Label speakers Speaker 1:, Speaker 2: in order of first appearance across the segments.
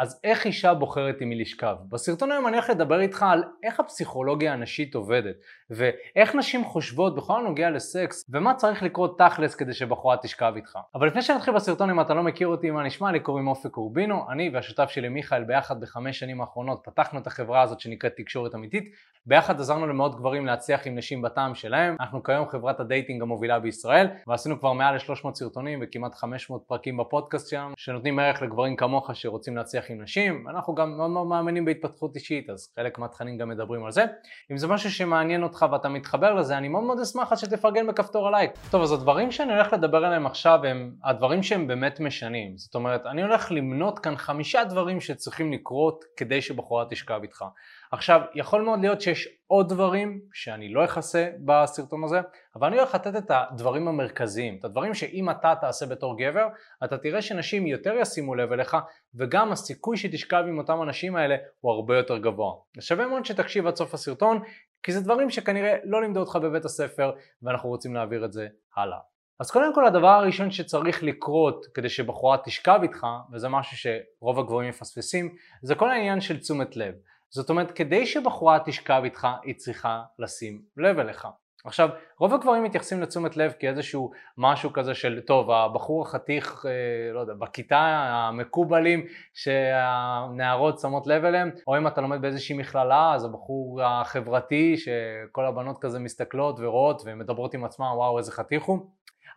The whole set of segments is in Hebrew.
Speaker 1: אז איך אישה בוחרת עם מי לשכב? בסרטון היום אני הולך לדבר איתך על איך הפסיכולוגיה הנשית עובדת ואיך נשים חושבות בכל הנוגע לסקס ומה צריך לקרות תכלס כדי שבחורה תשכב איתך. אבל לפני שנתחיל בסרטון אם אתה לא מכיר אותי מה נשמע לי קוראים אופק אורבינו אני והשותף שלי מיכאל ביחד בחמש שנים האחרונות פתחנו את החברה הזאת שנקראת תקשורת אמיתית ביחד עזרנו למאות גברים להצליח עם נשים בטעם שלהם אנחנו כיום חברת ה dating המובילה בישראל ועשינו כבר מעל ל-300 סרטונים וכמעט 500 פרקים בפודקאסט שלנו שנותנים ערך לגברים כמוך שרוצים להצליח עם נשים, אנחנו גם מאוד מאוד מאמינים בהתפתחות אישית, אז חלק מהתכנים גם מדברים על זה. אם זה משהו שמעניין אותך ואתה מתחבר לזה, אני מאוד מאוד אשמח שתפרגן בכפתור הלייק. טוב, אז הדברים שאני הולך לדבר עליהם עכשיו הם הדברים שהם באמת משנים. זאת אומרת, אני הולך למנות כאן חמישה דברים שצריכים לקרות כדי שבחורה תשכב איתך. עכשיו, יכול מאוד להיות שיש עוד דברים שאני לא אכסה בסרטון הזה, אבל אני הולך לתת את הדברים המרכזיים, את הדברים שאם אתה תעשה בתור גבר, אתה תראה שנשים יותר ישימו לב אליך, וגם הסיכוי שתשכב עם אותם אנשים האלה הוא הרבה יותר גבוה. שווה מאוד שתקשיב עד סוף הסרטון, כי זה דברים שכנראה לא לימדו אותך בבית הספר, ואנחנו רוצים להעביר את זה הלאה. אז קודם כל הדבר הראשון שצריך לקרות כדי שבחורה תשכב איתך, וזה משהו שרוב הגברים מפספסים, זה כל העניין של תשומת לב. זאת אומרת, כדי שבחורה תשכב איתך, היא צריכה לשים לב אליך. עכשיו, רוב הגברים מתייחסים לתשומת לב כאיזשהו משהו כזה של, טוב, הבחור החתיך, אה, לא יודע, בכיתה המקובלים שהנערות שמות לב אליהם, או אם אתה לומד באיזושהי מכללה, אז הבחור החברתי שכל הבנות כזה מסתכלות ורואות ומדברות עם עצמם, וואו, איזה חתיך הוא.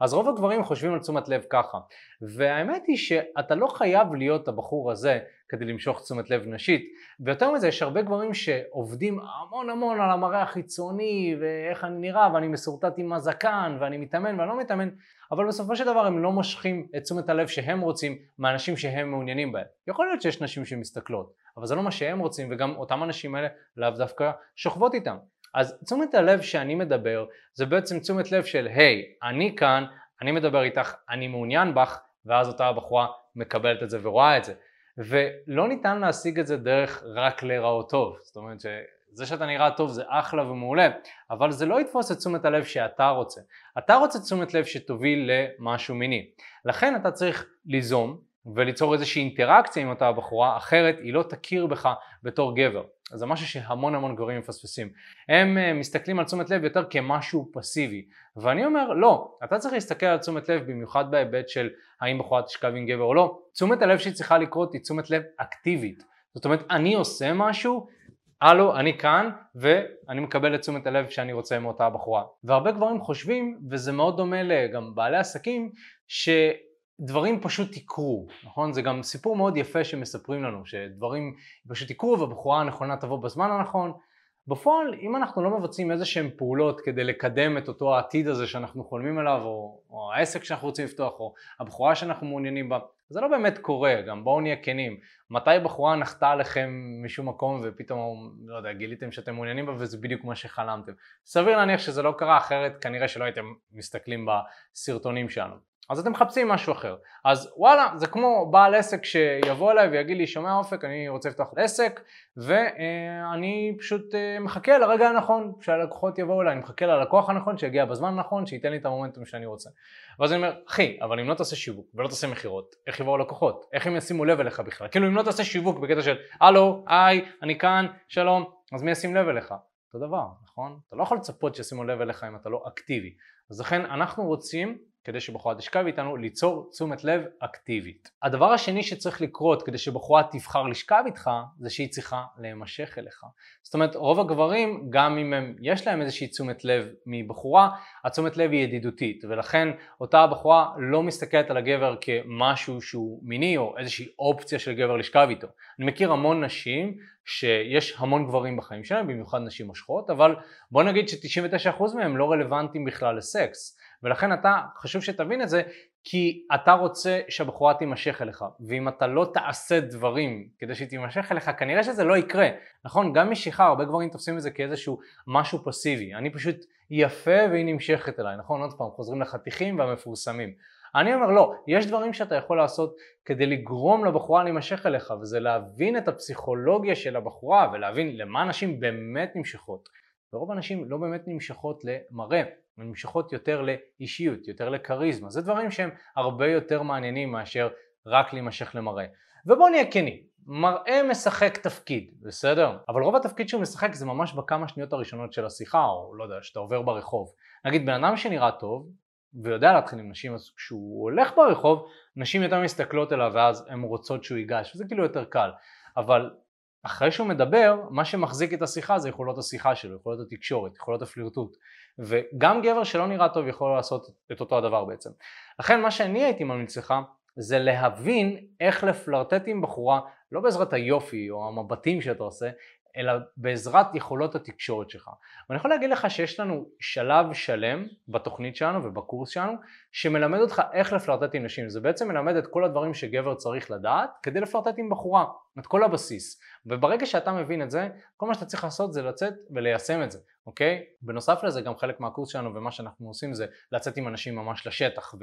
Speaker 1: אז רוב הגברים חושבים על תשומת לב ככה, והאמת היא שאתה לא חייב להיות הבחור הזה כדי למשוך תשומת לב נשית, ויותר מזה יש הרבה גברים שעובדים המון המון על המראה החיצוני ואיך אני נראה ואני מסורטט עם הזקן ואני מתאמן ואני לא מתאמן, אבל בסופו של דבר הם לא מושכים את תשומת הלב שהם רוצים מהאנשים שהם מעוניינים בהם. יכול להיות שיש נשים שמסתכלות, אבל זה לא מה שהם רוצים וגם אותם אנשים האלה לאו דווקא שוכבות איתם. אז תשומת הלב שאני מדבר זה בעצם תשומת לב של היי, hey, אני כאן, אני מדבר איתך, אני מעוניין בך, ואז אותה הבחורה מקבלת את זה ורואה את זה. ולא ניתן להשיג את זה דרך רק להיראות טוב, זאת אומרת שזה שאתה נראה טוב זה אחלה ומעולה, אבל זה לא יתפוס את תשומת הלב שאתה רוצה. אתה רוצה תשומת לב שתוביל למשהו מיני. לכן אתה צריך ליזום וליצור איזושהי אינטראקציה עם אותה הבחורה, אחרת היא לא תכיר בך בתור גבר. אז זה משהו שהמון המון גברים מפספסים. הם uh, מסתכלים על תשומת לב יותר כמשהו פסיבי, ואני אומר לא, אתה צריך להסתכל על תשומת לב במיוחד בהיבט של האם בחורה תשכב עם גבר או לא. תשומת הלב שהיא צריכה לקרות היא תשומת לב אקטיבית. זאת אומרת, אני עושה משהו, הלו, אני כאן, ואני מקבל את תשומת הלב שאני רוצה מאותה בחורה. והרבה גברים חושבים, וזה מאוד דומה לגם בעלי עסקים, ש... דברים פשוט יקרו, נכון? זה גם סיפור מאוד יפה שמספרים לנו, שדברים פשוט יקרו והבחורה הנכונה תבוא בזמן הנכון. בפועל, אם אנחנו לא מבצעים איזה שהן פעולות כדי לקדם את אותו העתיד הזה שאנחנו חולמים עליו, או, או העסק שאנחנו רוצים לפתוח, או הבחורה שאנחנו מעוניינים בה, זה לא באמת קורה, גם בואו נהיה כנים. מתי בחורה נחתה עליכם משום מקום ופתאום, לא יודע, גיליתם שאתם מעוניינים בה וזה בדיוק מה שחלמתם. סביר להניח שזה לא קרה, אחרת כנראה שלא הייתם מסתכלים בסרטונים שלנו. אז אתם מחפשים משהו אחר. אז וואלה, זה כמו בעל עסק שיבוא אליי ויגיד לי, שומע אופק, אני רוצה לפתוח עסק, ואני פשוט אה, מחכה לרגע הנכון שהלקוחות יבואו אליי, אני מחכה ללקוח הנכון שיגיע בזמן הנכון, שייתן לי את המומנטום שאני רוצה. ואז אני אומר, אחי, אבל אם לא תעשה שיווק ולא תעשה מכירות, איך יבואו לקוחות? איך הם ישימו לב אליך בכלל? כאילו אם לא תעשה שיווק בקטע של, הלו, היי, אני כאן, שלום, אז מי ישים לב אליך? אותו דבר, נכון? אתה לא יכול לצפות שישימו לב אליך אם אתה לא אקטיבי. אז לכן אנחנו רוצים כדי שבחורה תשכב איתנו, ליצור תשומת לב אקטיבית. הדבר השני שצריך לקרות כדי שבחורה תבחר לשכב איתך, זה שהיא צריכה להימשך אליך. זאת אומרת, רוב הגברים, גם אם הם, יש להם איזושהי תשומת לב מבחורה, התשומת לב היא ידידותית, ולכן אותה הבחורה לא מסתכלת על הגבר כמשהו שהוא מיני, או איזושהי אופציה של גבר לשכב איתו. אני מכיר המון נשים שיש המון גברים בחיים שלהם, במיוחד נשים מושכות, אבל בוא נגיד ש-99% מהם לא רלוונטיים בכלל לסקס. ולכן אתה, חשוב שתבין את זה, כי אתה רוצה שהבחורה תימשך אליך, ואם אתה לא תעשה דברים כדי שהיא תימשך אליך, כנראה שזה לא יקרה, נכון? גם משיכה, הרבה גברים תופסים את זה כאיזשהו משהו פסיבי, אני פשוט יפה והיא נמשכת אליי, נכון? עוד פעם, חוזרים לחתיכים והמפורסמים. אני אומר לא, יש דברים שאתה יכול לעשות כדי לגרום לבחורה להימשך אליך, וזה להבין את הפסיכולוגיה של הבחורה ולהבין למה נשים באמת נמשכות. ורוב הנשים לא באמת נמשכות למראה, הן נמשכות יותר לאישיות, יותר לכריזמה, זה דברים שהם הרבה יותר מעניינים מאשר רק להימשך למראה. ובואו נהיה כנים, מראה משחק תפקיד, בסדר? אבל רוב התפקיד שהוא משחק זה ממש בכמה שניות הראשונות של השיחה, או לא יודע, שאתה עובר ברחוב. נגיד בן אדם שנראה טוב, ויודע להתחיל עם נשים, אז כשהוא הולך ברחוב, נשים יותר מסתכלות אליו ואז הן רוצות שהוא ייגש, וזה כאילו יותר קל. אבל אחרי שהוא מדבר, מה שמחזיק את השיחה זה יכולות השיחה שלו, יכולות התקשורת, יכולות הפלירטוט. וגם גבר שלא נראה טוב יכול לעשות את אותו הדבר בעצם. לכן מה שאני הייתי ממליץ לך זה להבין איך לפלרטט עם בחורה לא בעזרת היופי או המבטים שאתה עושה, אלא בעזרת יכולות התקשורת שלך. ואני יכול להגיד לך שיש לנו שלב שלם בתוכנית שלנו ובקורס שלנו שמלמד אותך איך לפלרטט עם נשים. זה בעצם מלמד את כל הדברים שגבר צריך לדעת כדי לפלרטט עם בחורה, את כל הבסיס. וברגע שאתה מבין את זה, כל מה שאתה צריך לעשות זה לצאת וליישם את זה. אוקיי? בנוסף לזה גם חלק מהקורס שלנו ומה שאנחנו עושים זה לצאת עם אנשים ממש לשטח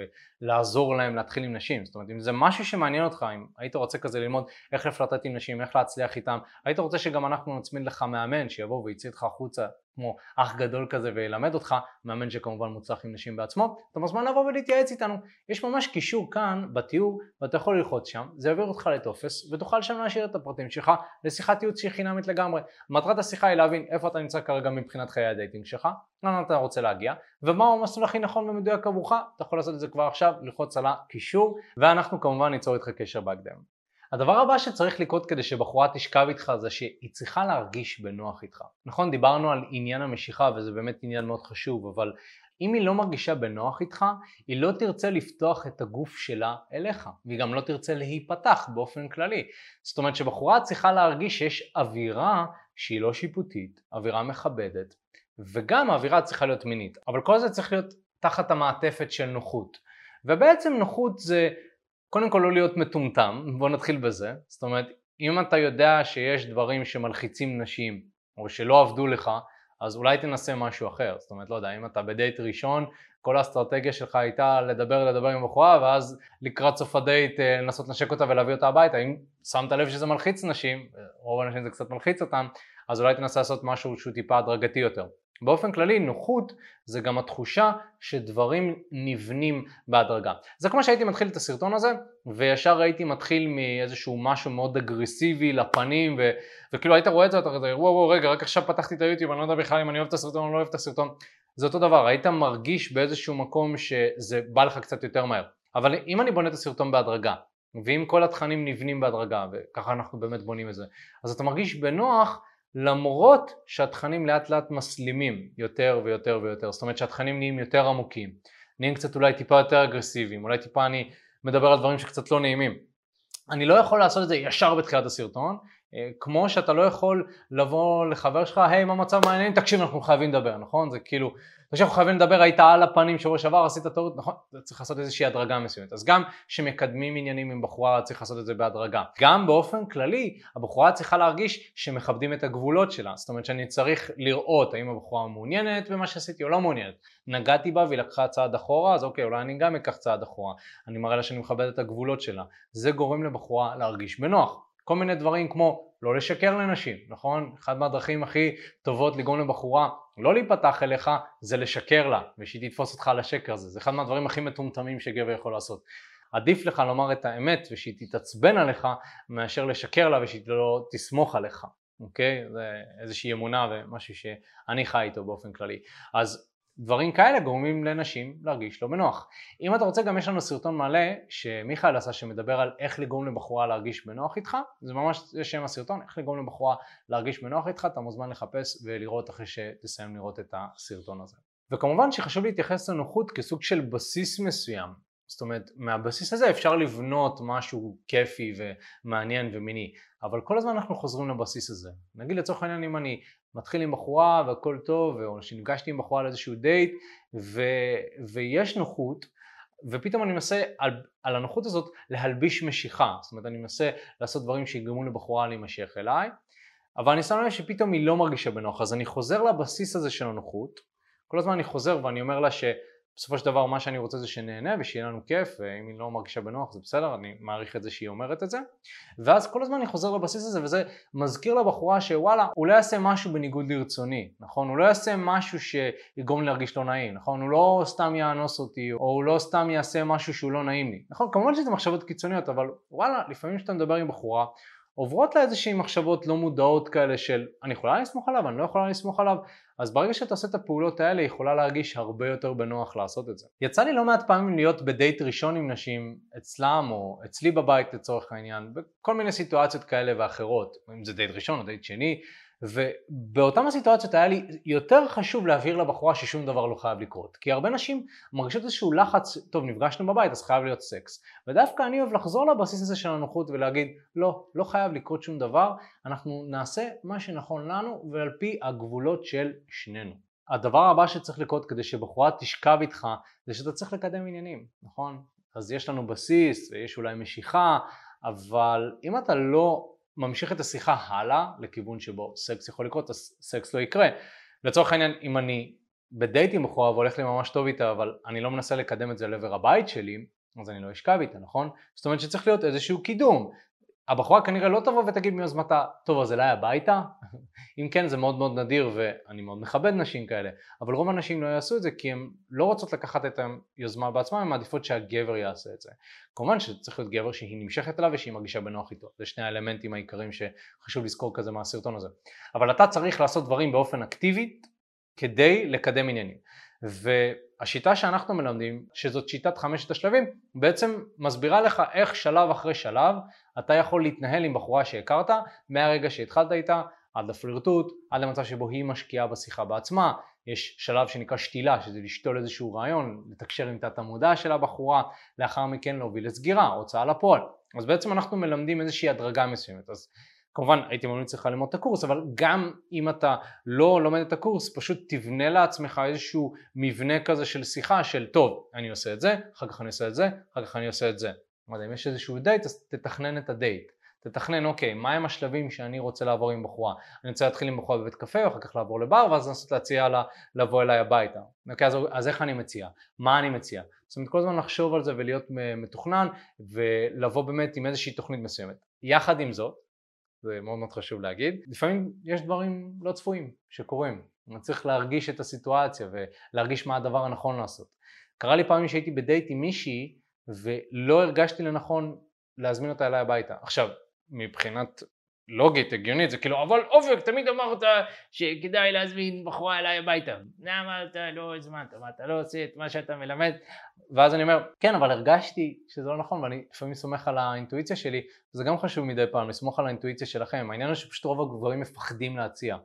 Speaker 1: ולעזור להם להתחיל עם נשים. זאת אומרת אם זה משהו שמעניין אותך, אם היית רוצה כזה ללמוד איך לפלרטט עם נשים, איך להצליח איתם, היית רוצה שגם אנחנו נצמיד לך מאמן שיבוא ויוציא אותך החוצה כמו אח גדול כזה וילמד אותך, מאמן שכמובן מוצלח עם נשים בעצמו, אתה מוזמן לבוא ולהתייעץ איתנו. יש ממש קישור כאן בתיאור ואתה יכול ללחוץ שם, זה יעביר אותך לטופס ותוכל שם להשאיר את הפרטים שלך לשיחת ייעוץ שהיא חינמית לגמרי. מטרת השיחה היא להבין איפה אתה נמצא כרגע מבחינת חיי ה dating שלך, לאן אתה רוצה להגיע ומהו המסלול הכי נכון ומדויק עבורך, אתה יכול לעשות את זה כבר עכשיו, ללחוץ על הקישור ואנחנו כמובן ניצור איתך קשר בהקדם. הדבר הבא שצריך לקרות כדי שבחורה תשכב איתך זה שהיא צריכה להרגיש בנוח איתך. נכון, דיברנו על עניין המשיכה וזה באמת עניין מאוד חשוב, אבל אם היא לא מרגישה בנוח איתך, היא לא תרצה לפתוח את הגוף שלה אליך, והיא גם לא תרצה להיפתח באופן כללי. זאת אומרת שבחורה צריכה להרגיש שיש אווירה שהיא לא שיפוטית, אווירה מכבדת, וגם האווירה צריכה להיות מינית, אבל כל זה צריך להיות תחת המעטפת של נוחות. ובעצם נוחות זה קודם כל לא להיות מטומטם, בוא נתחיל בזה, זאת אומרת אם אתה יודע שיש דברים שמלחיצים נשים או שלא עבדו לך אז אולי תנסה משהו אחר, זאת אומרת לא יודע אם אתה בדייט ראשון כל האסטרטגיה שלך הייתה לדבר לדבר עם בחורה ואז לקראת סוף הדייט אה, לנסות לנשק אותה ולהביא אותה הביתה, אם שמת לב שזה מלחיץ נשים, רוב האנשים זה קצת מלחיץ אותם, אז אולי תנסה לעשות משהו שהוא טיפה הדרגתי יותר. באופן כללי נוחות זה גם התחושה שדברים נבנים בהדרגה. זה כמו שהייתי מתחיל את הסרטון הזה וישר הייתי מתחיל מאיזשהו משהו מאוד אגרסיבי לפנים ו... וכאילו היית רואה את זה ואתה כזה וואו וואו רגע רק עכשיו פתחתי את היוטיוב אני לא יודע בכלל אם אני אוהב את הסרטון או לא אוהב את הסרטון זה אותו דבר היית מרגיש באיזשהו מקום שזה בא לך קצת יותר מהר אבל אם אני בונה את הסרטון בהדרגה ואם כל התכנים נבנים בהדרגה וככה אנחנו באמת בונים את זה אז אתה מרגיש בנוח למרות שהתכנים לאט לאט מסלימים יותר ויותר ויותר, זאת אומרת שהתכנים נהיים יותר עמוקים, נהיים קצת אולי טיפה יותר אגרסיביים, אולי טיפה אני מדבר על דברים שקצת לא נעימים. אני לא יכול לעשות את זה ישר בתחילת הסרטון, כמו שאתה לא יכול לבוא לחבר שלך, היי מה מצב מעניין, תקשיב אנחנו חייבים לדבר, נכון? זה כאילו עכשיו אנחנו חייבים לדבר, היית על הפנים שבוע שעבר, עשית טעות, נכון? צריך לעשות איזושהי הדרגה מסוימת. אז גם כשמקדמים עניינים עם בחורה צריך לעשות את זה בהדרגה. גם באופן כללי, הבחורה צריכה להרגיש שמכבדים את הגבולות שלה. זאת אומרת שאני צריך לראות האם הבחורה מעוניינת במה שעשיתי או לא מעוניינת. נגעתי בה והיא לקחה צעד אחורה, אז אוקיי, אולי אני גם אקח צעד אחורה. אני מראה לה שאני מכבד את הגבולות שלה. זה גורם לבחורה להרגיש בנוח. כל מיני דברים כמו לא לשקר לנשים, נכון? אחת מהדרכים הכי טובות לגרום לבחורה לא להיפתח אליך זה לשקר לה ושהיא תתפוס אותך על השקר הזה, זה אחד מהדברים הכי מטומטמים שגבר יכול לעשות. עדיף לך לומר את האמת ושהיא תתעצבן עליך מאשר לשקר לה ושהיא לא תסמוך עליך, אוקיי? זה איזושהי אמונה ומשהו שאני חי איתו באופן כללי. אז דברים כאלה גורמים לנשים להרגיש לא בנוח. אם אתה רוצה גם יש לנו סרטון מלא שמיכאל עשה שמדבר על איך לגרום לבחורה להרגיש בנוח איתך, זה ממש זה שם הסרטון, איך לגרום לבחורה להרגיש בנוח איתך, אתה מוזמן לחפש ולראות אחרי שתסיים לראות את הסרטון הזה. וכמובן שחשוב להתייחס לנוחות כסוג של בסיס מסוים, זאת אומרת מהבסיס הזה אפשר לבנות משהו כיפי ומעניין ומיני אבל כל הזמן אנחנו חוזרים לבסיס הזה. נגיד לצורך העניין אם אני מתחיל עם בחורה והכל טוב או שנפגשתי עם בחורה לאיזשהו דייט ו... ויש נוחות ופתאום אני מנסה על, על הנוחות הזאת להלביש משיכה. זאת אומרת אני מנסה לעשות דברים שיגרמו לבחורה להימשך אליי אבל אני שם לב שפתאום היא לא מרגישה בנוח. אז אני חוזר לבסיס הזה של הנוחות. כל הזמן אני חוזר ואני אומר לה ש... בסופו של דבר מה שאני רוצה זה שנהנה ושיהיה לנו כיף ואם היא לא מרגישה בנוח זה בסדר, אני מעריך את זה שהיא אומרת את זה ואז כל הזמן אני חוזר לבסיס הזה וזה מזכיר לבחורה שוואלה הוא לא יעשה משהו בניגוד לרצוני, נכון? הוא לא יעשה משהו שיגרום לי להרגיש לא נעים, נכון? הוא לא סתם יאנוס אותי או הוא לא סתם יעשה משהו שהוא לא נעים לי, נכון? כמובן שזה מחשבות קיצוניות אבל וואלה לפעמים כשאתה מדבר עם בחורה עוברות לה איזושהי מחשבות לא מודעות כאלה של אני יכולה לסמוך עליו, אני לא יכולה לסמוך עליו, אז ברגע שאתה עושה את הפעולות האלה היא יכולה להרגיש הרבה יותר בנוח לעשות את זה. יצא לי לא מעט פעמים להיות בדייט ראשון עם נשים אצלם או אצלי בבית לצורך העניין, בכל מיני סיטואציות כאלה ואחרות, אם זה דייט ראשון או דייט שני, ובאותן הסיטואציות היה לי יותר חשוב להבהיר לבחורה ששום דבר לא חייב לקרות. כי הרבה נשים מרגישות איזשהו לחץ, טוב נפגשנו בבית אז חייב להיות סקס. ודווקא אני אוהב לחזור לבסיס הזה של הנוחות ולהגיד לא, לא חייב לקרות שום דבר, אנחנו נעשה מה שנכון לנו ועל פי הגבולות של שנינו. הדבר הבא שצריך לקרות כדי שבחורה תשכב איתך זה שאתה צריך לקדם עניינים, נכון? אז יש לנו בסיס ויש אולי משיכה, אבל אם אתה לא ממשיך את השיחה הלאה לכיוון שבו סקס יכול לקרות, אז סקס לא יקרה. לצורך העניין, אם אני בדייט עם בחורה והולך לי ממש טוב איתה, אבל אני לא מנסה לקדם את זה לעבר הבית שלי, אז אני לא אשכב איתה, נכון? זאת אומרת שצריך להיות איזשהו קידום. הבחורה כנראה לא תבוא ותגיד מיוזמתה, טוב אז אליי הביתה? אם כן זה מאוד מאוד נדיר ואני מאוד מכבד נשים כאלה, אבל רוב הנשים לא יעשו את זה כי הן לא רוצות לקחת את היוזמה בעצמן, הן מעדיפות שהגבר יעשה את זה. כמובן שצריך להיות גבר שהיא נמשכת אליו ושהיא מרגישה בנוח איתו, זה שני האלמנטים העיקריים שחשוב לזכור כזה מהסרטון הזה. אבל אתה צריך לעשות דברים באופן אקטיבי כדי לקדם עניינים. והשיטה שאנחנו מלמדים, שזאת שיטת חמשת השלבים, בעצם מסבירה לך איך שלב אחרי שלב אתה יכול להתנהל עם בחורה שהכרת מהרגע שהתחלת איתה עד לפלירטוט, עד למצב שבו היא משקיעה בשיחה בעצמה, יש שלב שנקרא שתילה, שזה לשתול איזשהו רעיון, לתקשר עם תת המודע של הבחורה, לאחר מכן להוביל לסגירה, הוצאה לפועל. אז בעצם אנחנו מלמדים איזושהי הדרגה מסוימת. אז כמובן הייתי ממליץ לך ללמוד את הקורס, אבל גם אם אתה לא לומד את הקורס, פשוט תבנה לעצמך איזשהו מבנה כזה של שיחה של טוב, אני עושה את זה, אחר כך אני עושה את זה, אחר כך אני עושה את זה. לא יודע, אם יש איזשהו דייט אז תתכנן את הדייט. תתכנן, אוקיי, מהם השלבים שאני רוצה לעבור עם בחורה? אני רוצה להתחיל עם בחורה בבית קפה, ואחר כך לעבור לבר, ואז לנסות להציע לה לבוא אליי הביתה. אוקיי, אז, אז איך אני מציע? מה אני מציע? זאת אומרת, כל הזמן לחשוב על זה ולהיות מתוכנן, ולבוא באמת עם איזושהי תוכנית מסוימת. יחד עם זאת, זה מאוד מאוד חשוב להגיד, לפעמים יש דברים לא צפויים שקורים. אני צריך להרגיש את הסיטואציה ולהרגיש מה הדבר הנכון לעשות. קרה לי פעמים שהייתי בדייט עם מישהי ולא הרגשתי לנכון להזמין אותה אליי הביתה. עכשיו, מבחינת לוגית, הגיונית, זה כאילו, אבל אופק, תמיד אמרת שכדאי להזמין בחורה אליי הביתה. למה אתה לא הזמנת, מה אתה לא עושה את מה שאתה מלמד? ואז אני אומר, כן, אבל הרגשתי שזה לא נכון, ואני לפעמים סומך על האינטואיציה שלי, זה גם חשוב מדי פעם, לסמוך על האינטואיציה שלכם. העניין הוא שפשוט רוב הגברים מפחדים להציע.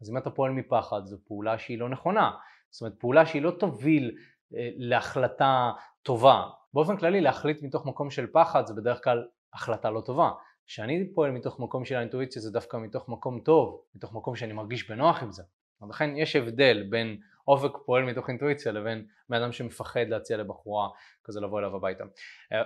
Speaker 1: אז אם אתה פועל מפחד, זו פעולה שהיא לא נכונה. זאת אומרת, פעולה שהיא לא תוביל אה, להחלטה טובה. באופן כללי להחליט מתוך מקום של פחד זה בדרך כלל החלטה לא טובה. כשאני פועל מתוך מקום של האינטואיציה זה דווקא מתוך מקום טוב, מתוך מקום שאני מרגיש בנוח עם זה. לכן יש הבדל בין אופק פועל מתוך אינטואיציה לבין בן אדם שמפחד להציע לבחורה כזה לבוא אליו הביתה.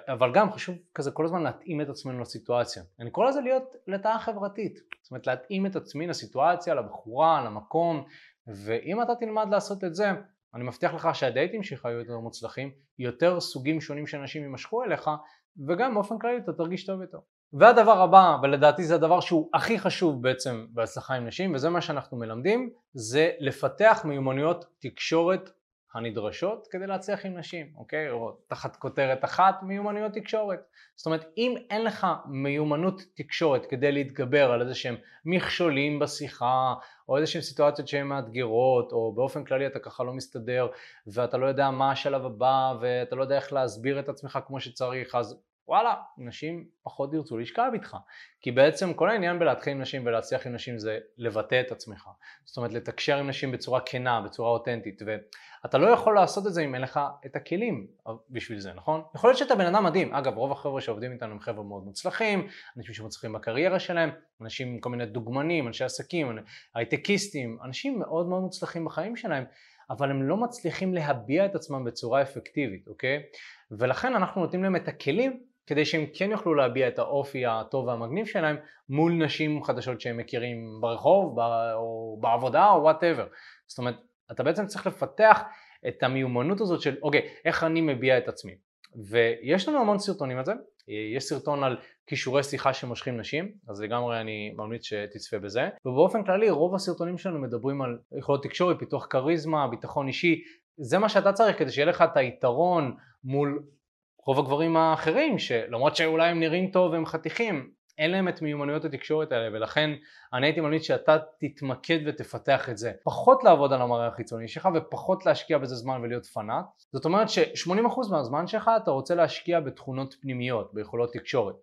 Speaker 1: אבל גם חשוב כזה כל הזמן להתאים את עצמנו לסיטואציה. אני קורא לזה להיות לטאה חברתית. זאת אומרת להתאים את עצמי לסיטואציה, לבחורה, למקום, ואם אתה תלמד לעשות את זה, אני מבטיח לך שהדייטים שלך יהיו יותר מוצלחים, יותר סוגים שונים של אנשים יימשכו אליך, וגם באופן כללי אתה תרגיש טוב יותר. והדבר הבא, ולדעתי זה הדבר שהוא הכי חשוב בעצם בהצלחה עם נשים, וזה מה שאנחנו מלמדים, זה לפתח מיומנויות תקשורת הנדרשות כדי להצליח עם נשים, אוקיי? או תחת כותרת אחת, מיומנויות תקשורת. זאת אומרת, אם אין לך מיומנות תקשורת כדי להתגבר על איזה שהם מכשולים בשיחה, או איזה שהם סיטואציות שהן מאתגרות, או באופן כללי אתה ככה לא מסתדר, ואתה לא יודע מה השלב הבא, ואתה לא יודע איך להסביר את עצמך כמו שצריך, אז וואלה, נשים פחות ירצו לשכב איתך. כי בעצם כל העניין בלהתחיל עם נשים ולהצליח עם נשים זה לבטא את עצמך. זאת אומרת, לתקשר עם נשים בצורה כנה, בצורה אותנטית. ואתה לא יכול לעשות את זה אם אין לך את הכלים בשביל זה, נכון? יכול להיות שאתה בן אדם מדהים. אגב, רוב החבר'ה שעובדים איתנו הם חבר'ה מאוד מוצלחים, אנשים שמצליחים בקריירה שלהם, אנשים עם כל מיני דוגמנים, אנשי עסקים, הייטקיסטים, אנשים מאוד מאוד מוצלחים בחיים שלהם. אבל הם לא מצליחים להביע את עצמם בצורה אפקטיבית, אוקיי? ולכן אנחנו נותנים להם את הכלים כדי שהם כן יוכלו להביע את האופי הטוב והמגניב שלהם מול נשים חדשות שהם מכירים ברחוב או בעבודה או וואטאבר. זאת אומרת, אתה בעצם צריך לפתח את המיומנות הזאת של אוקיי, איך אני מביע את עצמי. ויש לנו המון סרטונים על זה, יש סרטון על כישורי שיחה שמושכים נשים, אז לגמרי אני ממליץ שתצפה בזה, ובאופן כללי רוב הסרטונים שלנו מדברים על יכולות תקשורת, פיתוח כריזמה, ביטחון אישי, זה מה שאתה צריך כדי שיהיה לך את היתרון מול רוב הגברים האחרים שלמרות שאולי הם נראים טוב והם חתיכים אין להם את מיומנויות התקשורת האלה ולכן אני הייתי ממליץ שאתה תתמקד ותפתח את זה. פחות לעבוד על המראה החיצוני שלך ופחות להשקיע בזה זמן ולהיות פנאט. זאת אומרת ש-80% מהזמן שלך אתה רוצה להשקיע בתכונות פנימיות, ביכולות תקשורת.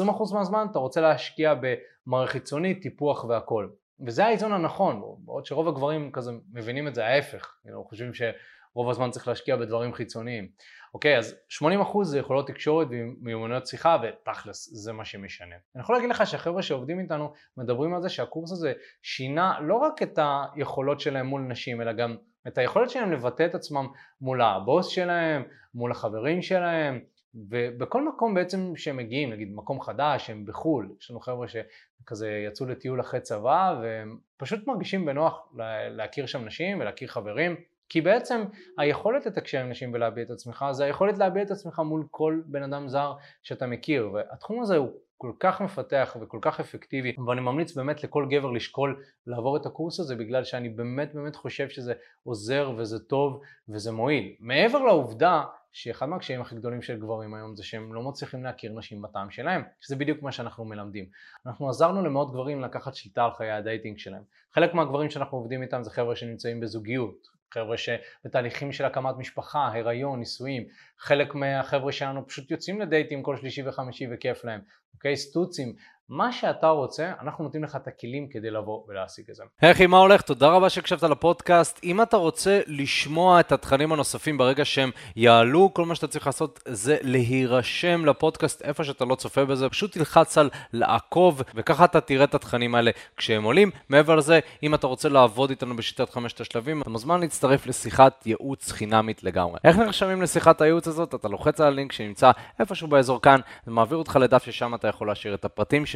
Speaker 1: 20% מהזמן אתה רוצה להשקיע במראה חיצוני, טיפוח והכל. וזה האיזון הנכון, בעוד שרוב הגברים כזה מבינים את זה ההפך, כאילו חושבים שרוב הזמן צריך להשקיע בדברים חיצוניים. אוקיי, אז 80% זה יכולות תקשורת ומיומנויות שיחה ותכלס זה מה שמשנה. אני יכול להגיד לך שהחבר'ה שעובדים איתנו מדברים על זה שהקורס הזה שינה לא רק את היכולות שלהם מול נשים אלא גם את היכולת שלהם לבטא את עצמם מול הבוס שלהם, מול החברים שלהם, ובכל מקום בעצם שהם מגיעים, נגיד מקום חדש, הם בחו"ל, יש לנו חבר'ה שכזה יצאו לטיול אחרי צבא והם פשוט מרגישים בנוח להכיר שם נשים ולהכיר חברים כי בעצם היכולת לתקשר עם נשים ולהביע את עצמך זה היכולת להביע את עצמך מול כל בן אדם זר שאתה מכיר והתחום הזה הוא כל כך מפתח וכל כך אפקטיבי ואני ממליץ באמת לכל גבר לשקול לעבור את הקורס הזה בגלל שאני באמת באמת חושב שזה עוזר וזה טוב וזה מועיל. מעבר לעובדה שאחד מהקשיים הכי גדולים של גברים היום זה שהם לא מצליחים להכיר נשים בטעם שלהם, שזה בדיוק מה שאנחנו מלמדים. אנחנו עזרנו למאות גברים לקחת שליטה על חיי ה dating שלהם. חלק מהגברים שאנחנו עובדים איתם זה חבר'ה שנמצאים בזוגיות, חבר'ה שבתהליכים של הקמת משפחה, הריון, נישואים, חלק מהחבר'ה שלנו פשוט יוצאים לדייטים כל שלישי וחמישי וכיף להם, אוקיי? סטוצים, מה שאתה רוצה, אנחנו נותנים לך את הכלים כדי לבוא ולהשיג את זה.
Speaker 2: היי אחי, מה הולך? תודה רבה שהקשבת לפודקאסט. אם אתה רוצה לשמוע את התכנים הנוספים ברגע שהם יעלו, כל מה שאתה צריך לעשות זה להירשם לפודקאסט איפה שאתה לא צופה בזה, פשוט תלחץ על לעקוב, וככה אתה תראה את התכנים האלה כשהם עולים. מעבר לזה, אם אתה רוצה לעבוד איתנו בשיטת חמשת השלבים, אתה מוזמן להצטרף לשיחת ייעוץ חינמית לגמרי. איך נרשמים לשיחת הייעוץ הזאת? אתה לוחץ על הלינק שנמצא איפשהו באזור כאן, זה אותך לדף ששם אתה יכול להשאיר את הפרטים